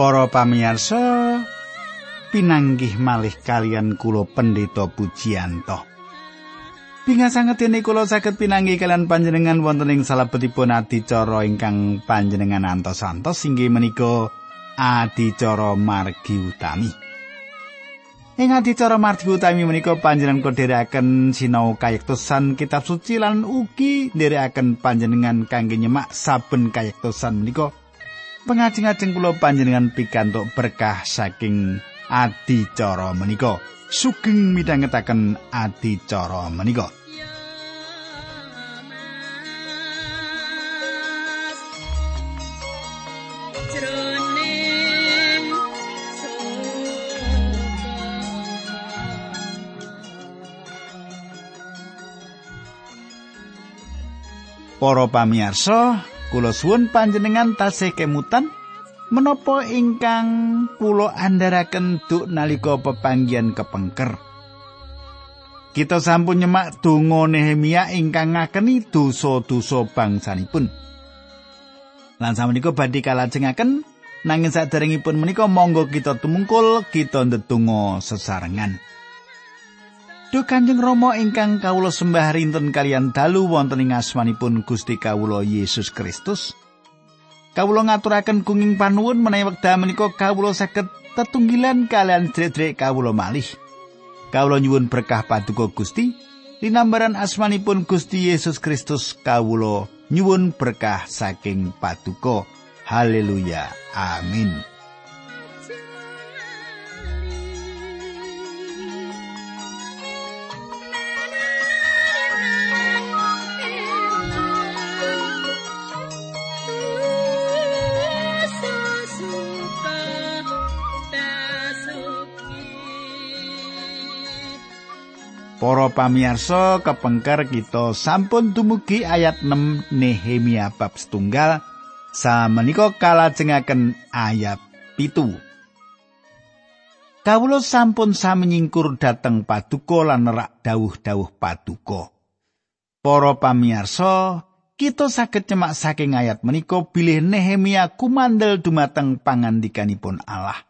Para pamirsa, pinanggih malih kalian kula Pendeta Pujiyanto. Pingasangetene kula saged pinanggih kalian panjenengan wonten ing salebetipun adicara ingkang panjenengan antos-antos inggih menika adicara margi utami. Ing adicara margi utami menika panjenengan kodherekaken sinau kayektosan kitab suci lan ugi nderekaken panjenengan kangge nyemak saben kayektosan menika pengajeng-ajeng kula panjenengan pikantuk berkah saking adicara menika. Sugeng midhangetaken adicara menika. Para pamirsa, kula suwun panjenengan tasih kemutan menapa ingkang kula andharaken duk nalika pepanggihan kepengker. Kita sampun nyemak donga Nehemia ingkang ngakeni dosa-dosa bangsanipun. Lan samenika badhe kalajengaken nanging saderengipun menika monggo kita tumungkul kita ndedonga sesarengan. Duh Kanjeng Rama ingkang kawula sembah rinten kalian dalu wonten ing asmanipun Gusti kawula Yesus Kristus. Kawula ngaturaken kenging panuwun menawi wekdal menika kawula saged tetunggilan kalian dherek kawula malih. Kawula nyuwun berkah paduka Gusti linambaran asmanipun Gusti Yesus Kristus kawula nyuwun berkah saking paduka. Haleluya. Amin. Para pamirsa kepengker kita sampun dumugi ayat 6 Nehemia bab setunggal samenika kalajengaken ayat pitu. Kawula sampun sami nyingkur dhateng paduka lan nerak dawuh-dawuh paduka. Para pamirsa, kita saged nyemak saking ayat menika bilih Nehemia kumandel dumateng pangandikanipun Allah.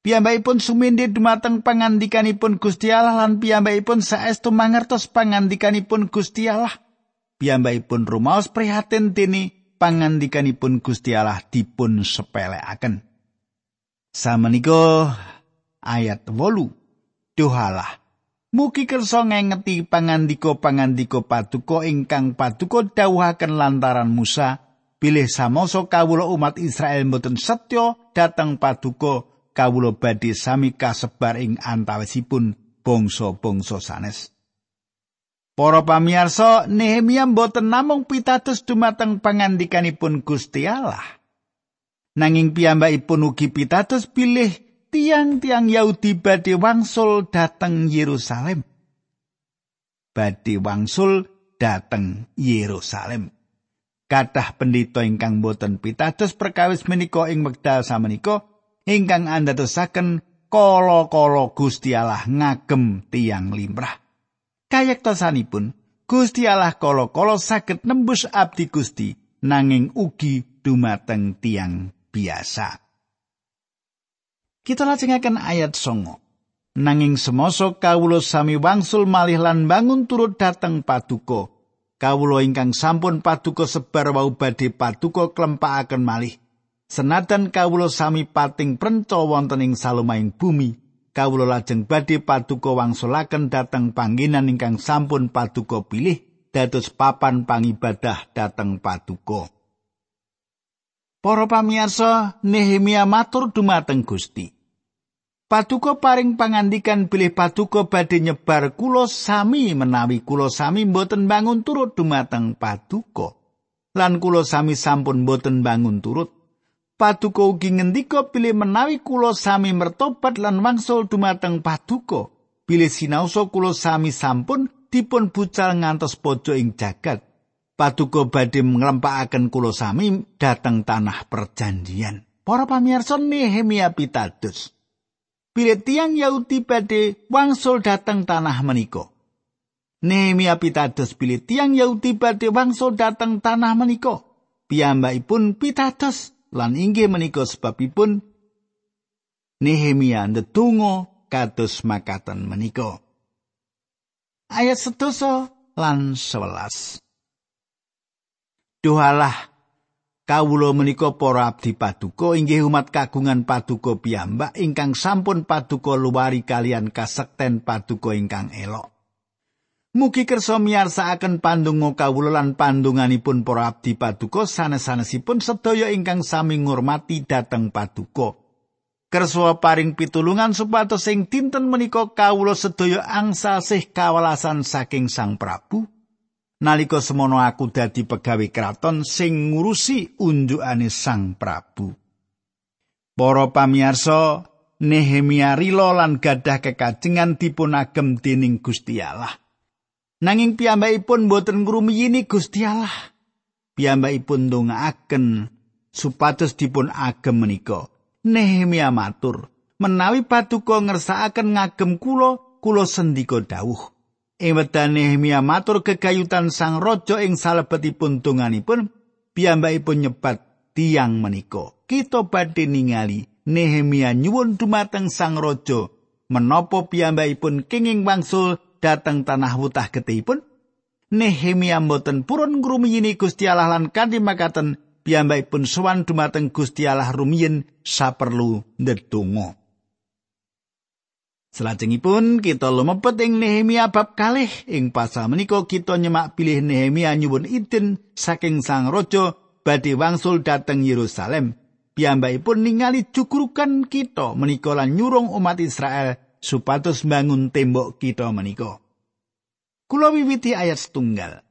Piyambakipun sumindhi dumateng pangandikanipun Gusti Allah lan piyambakipun saestu mangertos pangandikanipun Gusti Allah. Piyambakipun rumaos prihatin dene pangandikanipun Gusti Allah dipun sepelekaken. Samenika ayat 8. Dohalah Mugi kersa ngengeti pangandika-pangandika paduka ingkang paduka dawuhaken lantaran Musa bilih samoso kawula umat Israel mboten setya dhateng paduka kawula badhe sami kasebar ing antawisipun bangsa-bangsa sanes. Para pamirsa, Nehemia mboten namung pitados dumateng pangandikanipun Gusti Allah. Nanging piyambakipun ugi pitados bilih tiang-tiang Yahudi badhe wangsul dhateng Yerusalem. Badhe wangsul dhateng Yerusalem. Kathah pendhita ingkang boten pitados perkawis menika ing wekdal samenika ingkang andadosaken kala-kala Gusti Allah ngagem tiang limrah. Kayektosanipun Gusti Allah kala-kala saged nembus abdi Gusti nanging ugi dumateng tiang biasa. Kita lajengaken ayat songo. Nanging semoso kawulo sami wangsul malih lan bangun turut dateng paduka. Kawulo ingkang sampun paduka sebar wau badhe paduka klempakaken malih. Senadan kawula sami pating prenca wonten ing salumahing bumi, kawula lajeng badhe paduka wangsulaken dhateng panggenan ingkang sampun paduka pilih dados papan pangibadah dhateng paduka. Para pamirsa, Nehemia matur dumateng Gusti. Paduka paring pangandikan bilih paduka badhe nyebar kula sami menawi kula sami mboten bangun turut dumateng paduka. Lan kula sami sampun mboten bangun turut Paduka ugi ngendika pilih menawi kula sami mertobat lan wangsul dumateng paduka. Pilih sinaosa kula sami sampun dipun bucal ngantos pojo ing jagat. Paduka badhe nglempakaken kula sami dateng tanah perjanjian. Para pamirsa Nehemia pitados. Pilih tiang Yahudi badhe wangsul dateng tanah menika. Nehemia pitados pilih tiang Yahudi badhe wangsul dateng tanah menika. Piyambakipun pitados lan inggih menika sebabipun Nehemia ndedonga kados makaten menika. Ayat sedoso lan 11. Dohalah kawula menika para abdi paduka inggih umat kagungan paduka piyambak ingkang sampun paduka luwari kalian kasekten paduka ingkang elok. Mugi kersa miyarsakaken pandonga kawula lan pandonganipun para abdi paduka sanes-sanesipun sedaya ingkang sami ngurmati dhateng paduka. Kersa paring pitulungan supados ing dinten menika kawula sedaya angsal sih kawelasan saking Sang Prabu. Nalika semono aku dadi pegawe kraton sing ngurusi unjukane Sang Prabu. Para pamirsa, Nehemia rila lan gadah kekajengan dipun agem dening Gusti Allah. Nanging piyambakipun boten ngrumiyini Gusti Allah. Piyambakipun ndongaaken supados dipun agem menika. Nehemia matur, menawi paduka ngersakaken ngagem kula, kula sendika dawuh. Ing wedal Nehemia matur kegayutan sang raja ing salebetipun donganipun, piyambakipun nyebat tiang menika. Kita badhe ningali Nehemia nyuwun dumateng sang raja menapa piyambakipun kenging wangsul dhateng tanah wutah getihipun. Nehemia mboten purun ngrumiyini Gusti Allah lan kanthi makaten piyambakipun sowan dumateng Gusti Allah rumiyin saperlu ndedonga. Selajengipun kita lumebet ing Nehemia bab kalih ing pasal menika kita nyemak pilih Nehemia nyuwun idin saking sang raja badhe wangsul dhateng Yerusalem. Piyambakipun ningali cukrukan kita menika lan nyurung umat Israel supados bangun tembok kita menika. Kula wiwiti ayat setunggal.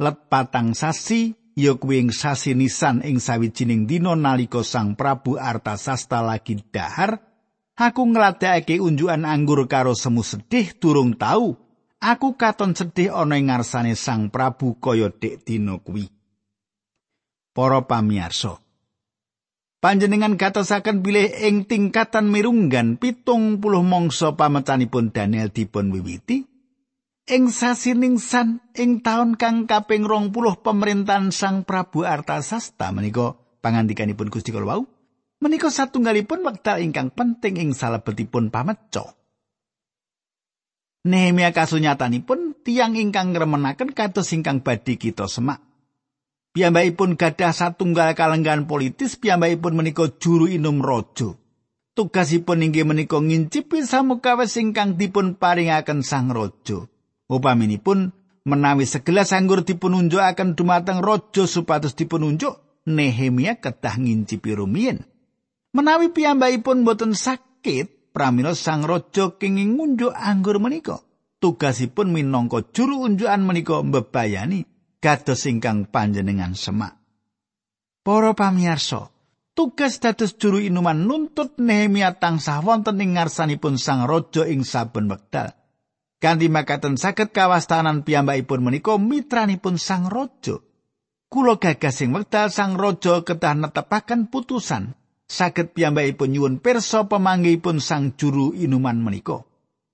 Let patang sasi ya kuwi ing sasi nisan ing sawijining dina nalika Sang Prabu Artasasta lagi dahar aku ngladekake unjukan anggur karo semu sedih durung tau aku katon sedih ana ing ngarsane Sang Prabu kaya dek dina kuwi para pamirsa Panjenengan gatosaken bilih ing tingkatan mirunggan pitung puluh mangsa pamecanipun Daniel dipun wiwiti ing sasiningsan ing taun kang kaping rong puluh pemerintahan Sang Prabu Artasasta menika pangandikanipun Gusti Kala wau menika satunggalipun wekdal ingkang penting ing salebetipun pameco. Nehemia kasunyatanipun tiang ingkang ngremenaken kados ingkang badhe kita semak. Piyambakipun gadah satunggal kalenggan politis, piyambakipun menika juru inum raja. Tugasipun inggih menika ngincipi samukawis ingkang dipun paringaken sang raja. Upaminipun menawi segelas anggur dipununjukaken dumateng raja supados dipununjuk Nehemia kedah ngincipi rumiyin. Menawi piyambakipun boten sakit, pramila sang raja kenging ngunjuk anggur menika. Tugasipun minangka juru unjukan menika mbebayani kados ingkang panjenengan semak. Para pamirsa, tugas dados juru inuman nuntut Nehemia tansah wonten ing ngarsanipun sang raja ing saben wekdal. Kanthi makaten saged kawastanan piyambakipun menika mitranipun sang raja. Kula gagas sing wekdal sang raja kedah netepaken putusan saged piyambakipun nyuwun pirsa pemanggihipun sang juru inuman menika.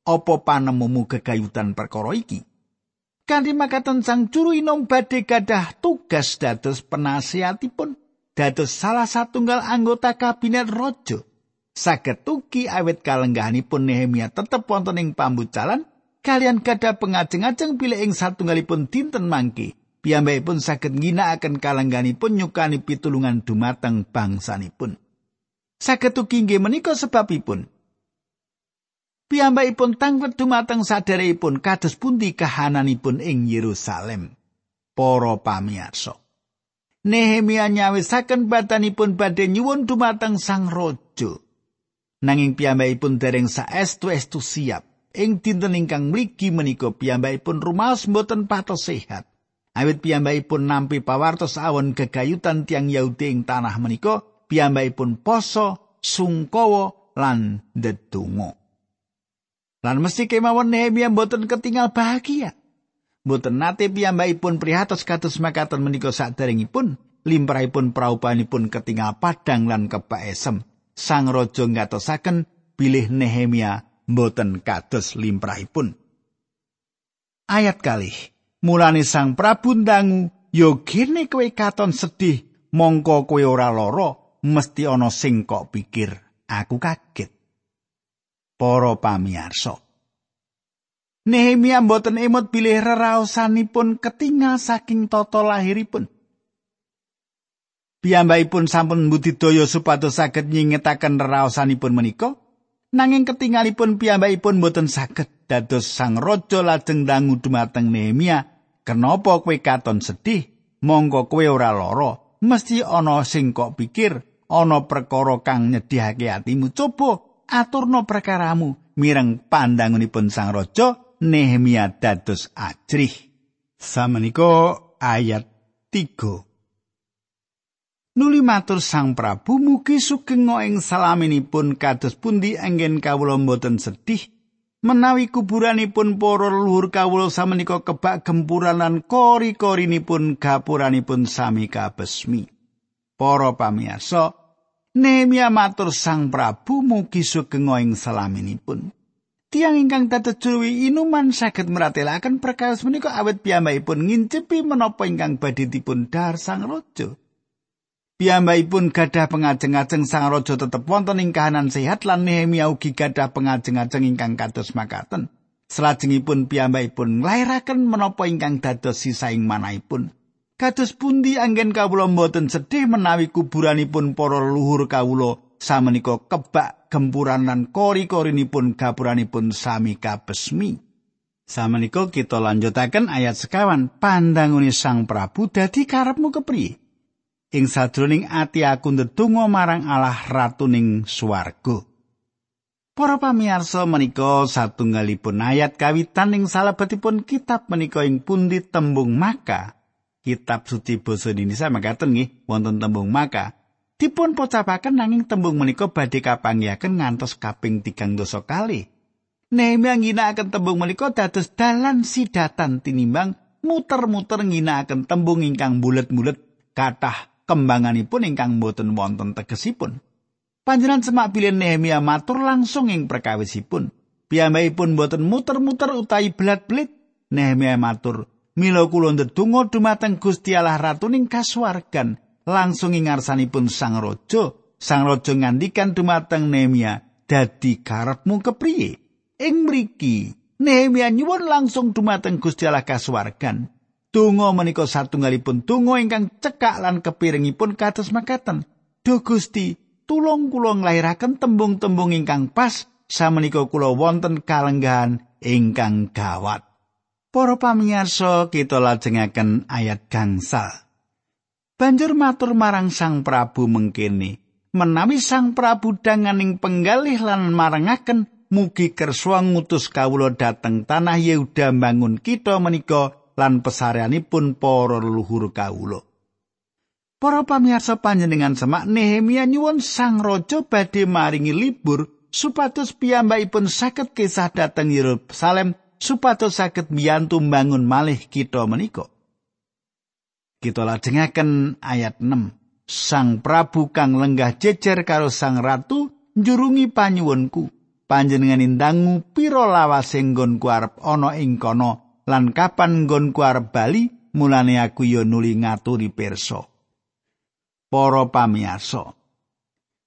Apa panemumu gegayutan perkara iki? Kanthi makaten sang juru inum badhe gadah tugas dados penasihatipun dados salah satunggal anggota kabinet raja. Saged ugi awit kalenggahanipun Nehemia tetep wonten ing pambucalan kalian kada pengajeng-ajeng pilih ing satunggalipun dinten mangke. Piyambakipun saged ngginakaken kalangganipun nyukani pitulungan dumateng bangsanipun. Saged ugi nggih menika sebabipun piyambakipun tanglet dumateng saderepipun kados pundi kahananipun ing Yerusalem para pamirsa Nehemia nyawisaken badanipun badhe nyuwun dumateng sang raja nanging piyambakipun dereng saestu-estu siap ing dinten ingkang mligi menika piyambakipun rumaos mboten patos sehat. Awit piyambakipun nampi pawartos awon gegayutan tiang Yahudi ing tanah menika, piyambakipun poso, sungkowo, lan ndedonga. Lan mesti kemawon Nehemia mboten ketinggal bahagia. Mboten nate piyambakipun prihatos kados makaten menika saderengipun limrahipun praupanipun ketinggal padang lan kepaesem. Sang raja ngatosaken bilih Nehemia mboten kados limrahipun. Ayat kalih, mulane Sang Prabu ndangu, "Yo gene kowe katon sedih mongko kowe ora lara mesti ana sing kok pikir aku kaget para pamirsa Nehemia mboten emot bilih reraosanipun ketingal saking tata lahiripun. Piyambakipun sampun budidaya supados saged nyingetaken reraosanipun menika, nanging ketingalipun piyambakipun mboten saged dados sang raja lajeng dangu dumateng Nehemia, "Kenapa kowe katon sedih? Monggo kowe ora lara, mesti ana sing kok pikir ana perkara kang nyedihake atimu. Coba aturno perkaramu mireng pandangunipun sang raja." Nehemia dados ajrih. Samenika ayat 3. Nuli matur Sang Prabu mugi sugeng ing salaminipun kados pundi anggen kawula mboten sedih menawi kuburanipun para leluhur kawula samenika kebak gempuran lan kori-korinipun gapuranipun sami kabesmi. Para pamirsa, Nehemia matur Sang Prabu mugi sugeng ing salaminipun. Tiang ingkang dados juru inuman saged meratelaken perkawis menika awet piyambakipun ngincepi menapa ingkang badhe dipun dar sang raja. Piyambakipun gadah pengajeng-ajeng sang raja tetep wonten ing kahanan sehat lan Nehemia ugi gadah pengajeng-ajeng ingkang kados makaten. Salajengipun piyambakipun nglairaken menapa ingkang dados sisaing manahipun. Kados pundi anggen kawula mboten sedih menawi kuburanipun para luhur kawula samenika kebak gempuran lan kori-korinipun gapuranipun sami kabesmi. Samenika kita lanjutaken ayat sekawan pandangune Sang Prabu dadi karepmu kepriye? Ing sadroning ati aku ndedonga marang Allah ratuning swarga. Para pamirsa menika satunggalipun ayat kawitan ing salebetipun kitab menika ing pundi tembung maka. Kitab suci basa Indonesia makaten nggih wonten tembung maka. dipun pocapaken nanging tembung menika badhe kapanggihaken ngantos kaping tigang dosa kali. Nehemia ngginakaken tembung menika dados dalan sidatan tinimbang muter-muter ngginakaken tembung ingkang bulet-bulet kathah kembanganipun ingkang boten wonten tegesipun. Panjenengan semak bilih Nehemia matur langsung ing perkawisipun. Piyambakipun boten muter-muter utawi belat-belit. Nehemia matur, "Mila kula ndedonga dumateng Gusti Allah ratuning kasuwargan." langsung ing ngarsanipun sang raja. Sang raja ngandikan dumateng Nehemia dadi karepmu kepriye? Ing mriki Nehemia nyuwun langsung dumateng Gusti Allah kasuwargan. Donga menika satunggalipun donga ingkang cekak lan kepiringipun kados makaten Do Gusti tulung kula nglairaken tembung-tembung ingkang pas. Samenika kula wonten kalenggahan ingkang gawat Para pamirsa kita lajengaken ayat gangsal. Banjur matur marang Sang Prabu mengkene menawi Sang Prabu danganing penggalih lan marangaken mugi kersa ngutus kawula dhateng tanah Yehuda bangun kita menika lan pesareanipun para leluhur kawula. Para pamirsa panjenengan semak Nehemia nyuwun Sang Raja badhe maringi libur supados piyambakipun saged kisah dhateng Yerusalem supados saged mbiyantu bangun malih kita menika. Kita lajengaken ayat 6. Sang Prabu kang lenggah jejer karo Sang Ratu njurungi panyuwunku. Panjenengan indangu pira lawas nggonku arep ana ing kono lan kapan nggonku arep bali mulane aku ya nuli ngaturi pirsa. Para pamirsa.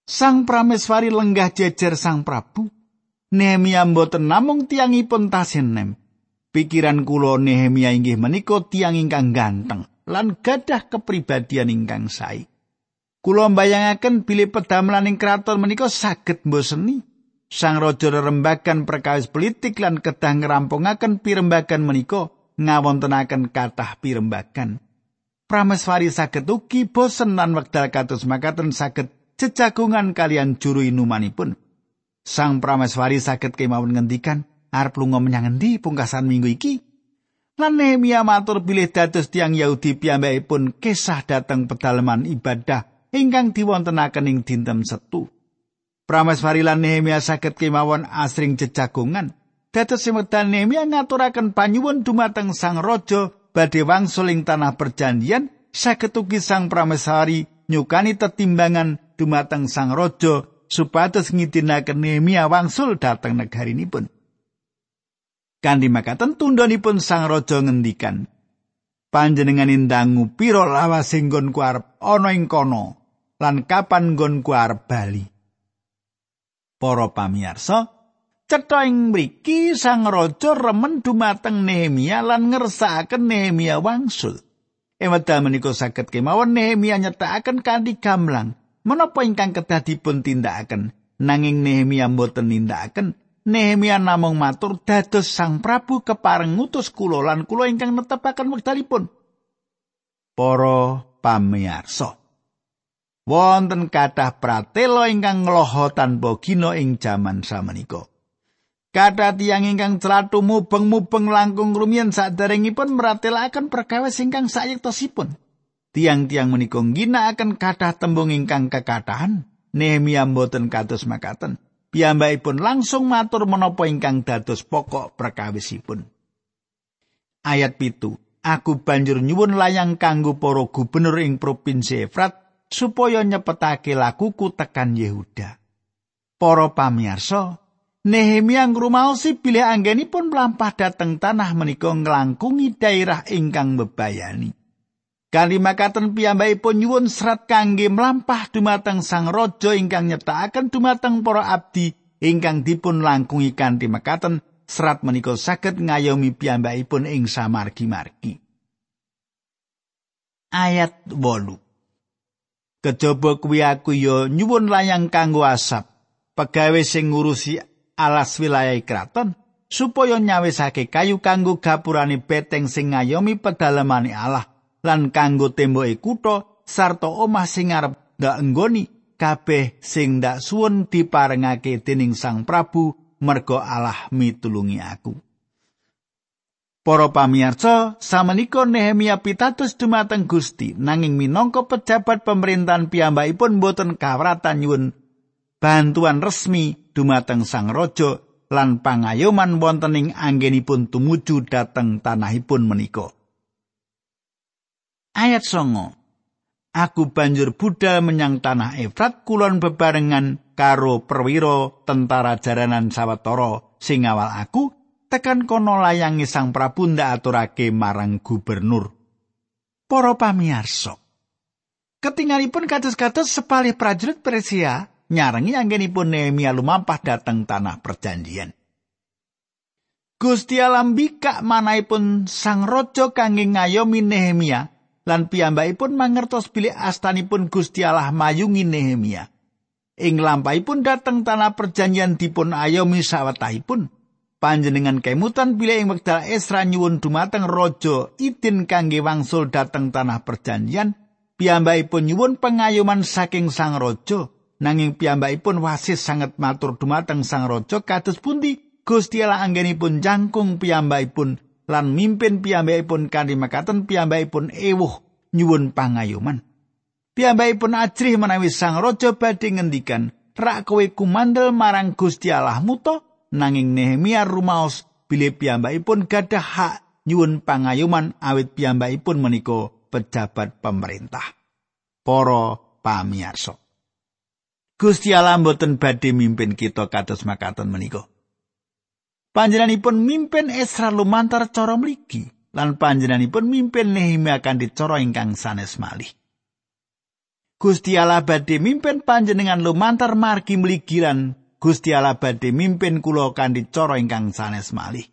Sang Prameswari lenggah jejer Sang Prabu. Nehemia mboten namung tiangipun tasinem. Pikiran kula Nehemia inggih menika tiang ingkang ganteng. lan gadah kepribadian ingkang sae. Kula mbayangaken bilih pedamelaning kraton menika saged mboseni. Sang raja rembagan perkawis politik lan kedah ngrampungaken pirembagan menika ngawontenaken kathah pirembagan. Prameswari saged ugi bosen lan wekdal kados makaten saged jejagungan kalian juru inumanipun. Sang Prameswari saged kemawon ngendikan, arep lunga menyang endi pungkasan minggu iki? Lan Nehemia matur bilih dados tiang Yahudi piyambakipun kesah dateng pedalaman ibadah ingkang diwontenaken ing dinten Setu. Prameswari lan Nehemia saged kemawon asring jejagongan. Dados semedal Nehemia ngaturaken panyuwun dumateng Sang Raja badhe wangsul ing tanah perjanjian saged Sang Prameswari nyukani tetimbangan dumateng Sang Raja supados ngidinaken Nehemia wangsul dhateng negarinipun. Kanthi makaten tundhonipun sang raja ngendikan, panjenengan indangu pira lawas sing nggonku arep ana ing kono lan kapan nggonku arep bali? Para pamirsa cetha ing mriki sang raja remen dumateng Nehemia lan ngersakaken Nehemia wangsul. Ewedal menika saged kemawon Nehemia nyetakaken kanthi gamblang menapa ingkang kedah dipun tindakaken nanging Nehemia mboten nindakaken Nehemia namung matur dados Sang Prabu kepareng ngutus kula lan kula ingkang netepaken wekdalipun. Para pamirsa. Wonten kathah pratela ingkang ngloho tanpa gina ing jaman samenika. Kathah tiyang ingkang celatu mubeng-mubeng langkung rumiyin saderengipun meratelaken perkawis ingkang sayektosipun. Tiang-tiang menika ginakaken kathah tembung ingkang kekathahan. Nehemia mboten kados makaten. piyambakipun langsung matur menapa ingkang dados pokok perkawisipun. Ayat pitu. Aku banjur nyuwun layang kanggo para gubernur ing provinsi Efrat supaya nyepetake lakuku tekan Yehuda. Para pamirsa, Nehemia ngrumaosi bilih anggenipun mlampah dhateng tanah menika nglangkungi daerah ingkang bebayani. Kali makaten piyambakipun nyuwun serat kangge mlampah dumateng Sang Raja ingkang nyetakaken dumateng para abdi ingkang dipun langkungi kanthi makaten serat menika saged ngayomi piyambakipun ing samargi-margi. Ayat 8. Kejaba kuwi aku ya nyuwun layang kanggo asap, pegawe sing ngurusi alas wilayah kraton supaya nyawisake kayu kanggo gapurane beteng sing ngayomi pedalemane Allah. Lan kanggo temboke kutha sarta omah sing arep ndak enggoni kabeh sing ndak suwun diparengake dening Sang Prabu merga Allah mitulungi aku. Para pamirsa, samenika Nehemia pitados dumateng Gusti nanging minangka pejabat pemerintahan piyambakipun boten kawratan nyuwun bantuan resmi dumateng Sang Raja lan pangayoman wonten ing anggenipun tumuju dhateng tanahipun menika. Ayat songo. Aku banjur budal menyang tanah Efrat kulon bebarengan karo perwira tentara jaranan sawetara sing awal aku tekan kono layangi sang Prabu ndak aturake marang gubernur. Para pamirsa. Ketingalipun kados-kados sepalih prajurit Persia nyarengi anggenipun Nehemia lumampah dateng tanah perjanjian. Gusti alam bikak manahipun sang raja kangge ngayomi Nehemia lan piyambakipun mangertos bilih astanipun Gusti Allah mayungi Nehemia. Ing lampahipun dateng tanah perjanjian dipun ayomi sawetahipun. Panjenengan kemutan bilih ing wekdal Esra nyuwun dumateng raja idin kangge wangsul dateng tanah perjanjian, piyambakipun nyuwun pengayoman saking sang raja. Nanging piyambakipun wasis sangat matur dumateng sang raja kados pundi Gusti Allah anggenipun jangkung piyambakipun lan mimpin piyambakipun kanthi makaten piyambakipun ewuh nyuwun pangayoman. Piyambakipun ajrih menawi sang raja badhe ngendikan, "Rak kowe kumandel marang Gusti Allahmu to?" Nanging Nehemia rumaos bilih piyambakipun gadah hak nyuwun pangayoman awit piyambakipun menika pejabat pemerintah. Para pamirsa. Gusti Allah mboten badhe mimpin kita kados makaten menika. Panjenenganipun mimpin Esra lumantar cara mligi lan panjenenganipun mimpin Nehemia kanthi cara ingkang sanes malih. Gusti Allah badhe mimpin panjenengan lumantar margi mligi lan Gusti Allah badhe mimpin kula kanthi cara ingkang sanes malih.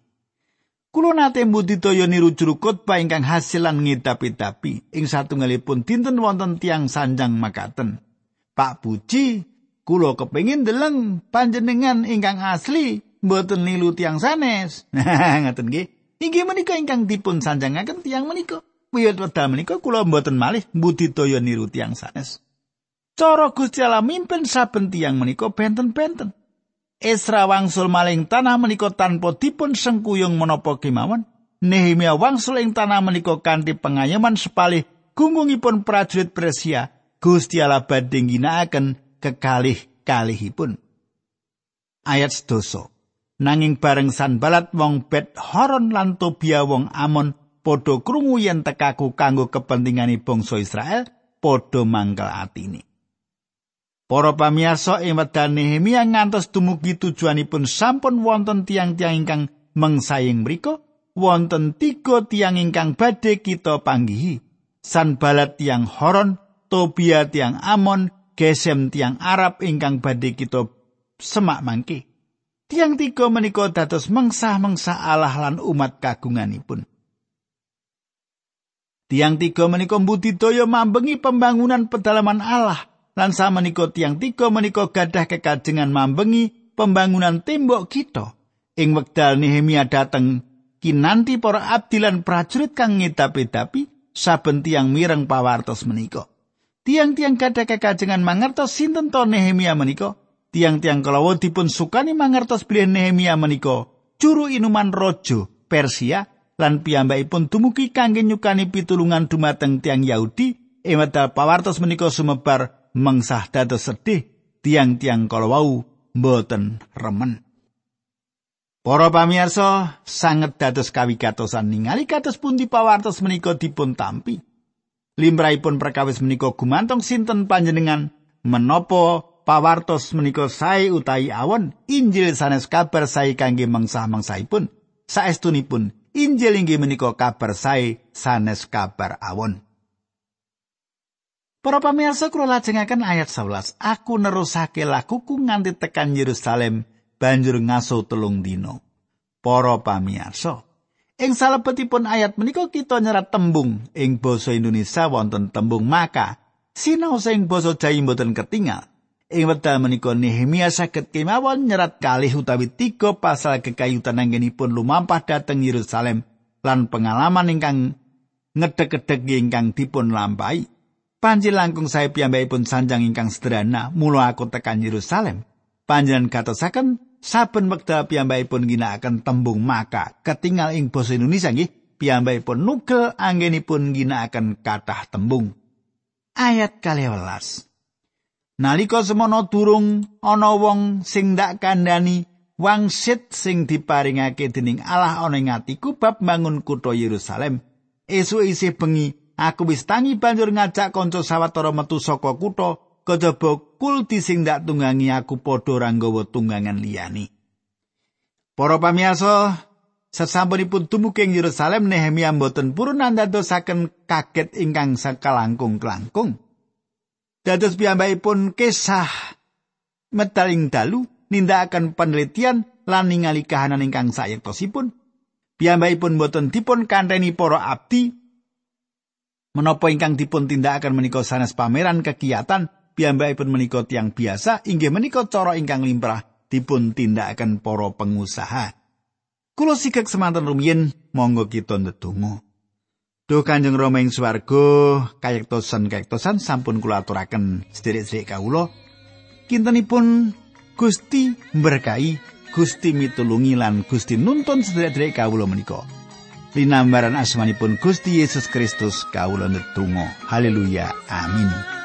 Kulo nate mbudidaya niru juru khotbah ingkang hasil lan ngidapi-dapi ing satunggalipun dinten wonten tiang sanjang makaten. Pak Puji, kulo kepengin deleng panjenengan ingkang asli mboten nilu tiang sanes. Ngaten nggih. Inggih menika ingkang dipun sanjangaken tiang menika. Wiwit wedal menika kula mboten malih budidaya niru tiang sanes. Cara Gusti Allah mimpin saben tiang menika benten-benten. Esra wangsul maling tanah menika tanpa dipun sengkuyung menapa kemawon. Nehemia wangsul ing tanah menika kanthi pengayoman sepalih gunggungipun prajurit Persia. Gusti Allah badhe ginakaken kekalih-kalihipun. Ayat sedoso. Nanging bareng Sanbalat wong Bet Horon lan Tobia wong Amon padha krungu yen tekaku kanggo kepentingane bangsa Israel, padha mangkel atine. Para pamirsa ing wedal Nehemia ngantos dumugi tujuanipun sampun wonten tiang-tiang ingkang mengsaying mriku wonten tiga tiang ingkang badhe kita panggihi. Sanbalat tiang Horon, Tobia tiang Amon, Gesem tiang Arab ingkang badhe kita semak mangke. Tiang tiga menika dados mengsah-mengsah Allah lan umat kagunganipun. Tiang tiga menika mbudidaya mambengi pembangunan pedalaman Allah lan samenika tiang tiga menika gadah kekajengan mambengi pembangunan tembok kita. Ing wekdal Nehemia dateng kinanti para abdi lan prajurit kang ngedapi-dapi saben tiang mireng pawartos menika. Tiang-tiang gadah kekajengan mangertos sinten to Nehemia menika? Tiang-tiang kalawa dipun sukani mangertos bilih Nehemia menika. Juru inuman rojo Persia lan piyambakipun dumugi kangge nyukani pitulungan dumateng tiang Yahudi. Ing wedal pawartos menika sumebar mengsah dados sedih tiang-tiang kalawau mboten remen. Para pamirsa sanget dados kawigatosan ningali kados pundi pawartos menika dipun tampi. Limrahipun perkawis menika gumantung sinten panjenengan? Menapa pawartos menika sae utahi awon Injil sanes kabar sae kangge mengsah-mengsahipun saestunipun Injil inggih menika kabar sae sanes kabar awon. Para pamirsa kula lajengaken ayat 11 Aku nerusake lakuku nganti tekan Yerusalem banjur ngaso telung dino Para pamirsa Ing salebetipun ayat menika kita nyerat tembung ing basa Indonesia wonten tembung maka sinau sing basa Jawa mboten ketinggal Ing wekdal menika Nehemia saged kemawon nyerat kalih utawi tiga pasal kekayutan anggenipun lumampah dhateng Yerusalem lan pengalaman ingkang ngedek-edek ingkang dipun lampahi. Panji langkung saya piyambakipun sanjang ingkang sederhana mula aku tekan Yerusalem. Panjenengan katosaken saben wekdal piyambakipun ginakaken tembung maka ketinggal ing basa Indonesia nggih piyambakipun nugel anggenipun ginakaken kathah tembung. Ayat 12. Nalika semono durung ana wong sing ndak kandhani wangsit sing diparingake dening Allah ana ing atiku bab bangun kutha Yerusalem. Esuk isih bengi aku wis tangi banjur ngajak kanca sawetara metu saka kutha kejaba kulti sing ndak tunggangi aku padha ranggawa tunggangan liyane. Para pamirsa, sesampunipun dumugi ing Yerusalem Nehemia mboten purun nandadosaken kaget ingkang sakalangkung-langkung. Dados piyambakipun kesah metaling dalu nindakaken penelitian lan ningali kahanan ingkang sayektosipun. Piyambakipun boten dipun kanteni para abdi menapa ingkang dipun tindakaken menika sanes pameran kegiatan piyambakipun menika tiang biasa inggih menika cara ingkang limrah dipun tindakaken para pengusaha. Kulo sikek semanten rumiyin monggo kita ndedonga. Duh Kanjeng Rama ing swarga, kayektosan kayektosan sampun kula aturaken sedherek-sedherek kawula. Kintenipun Gusti berkahi, Gusti mitulungi lan Gusti nuntun sedherek-sedherek kawula menika. Linambaran asmanipun Gusti Yesus Kristus kawula netunggal. Haleluya. Amin.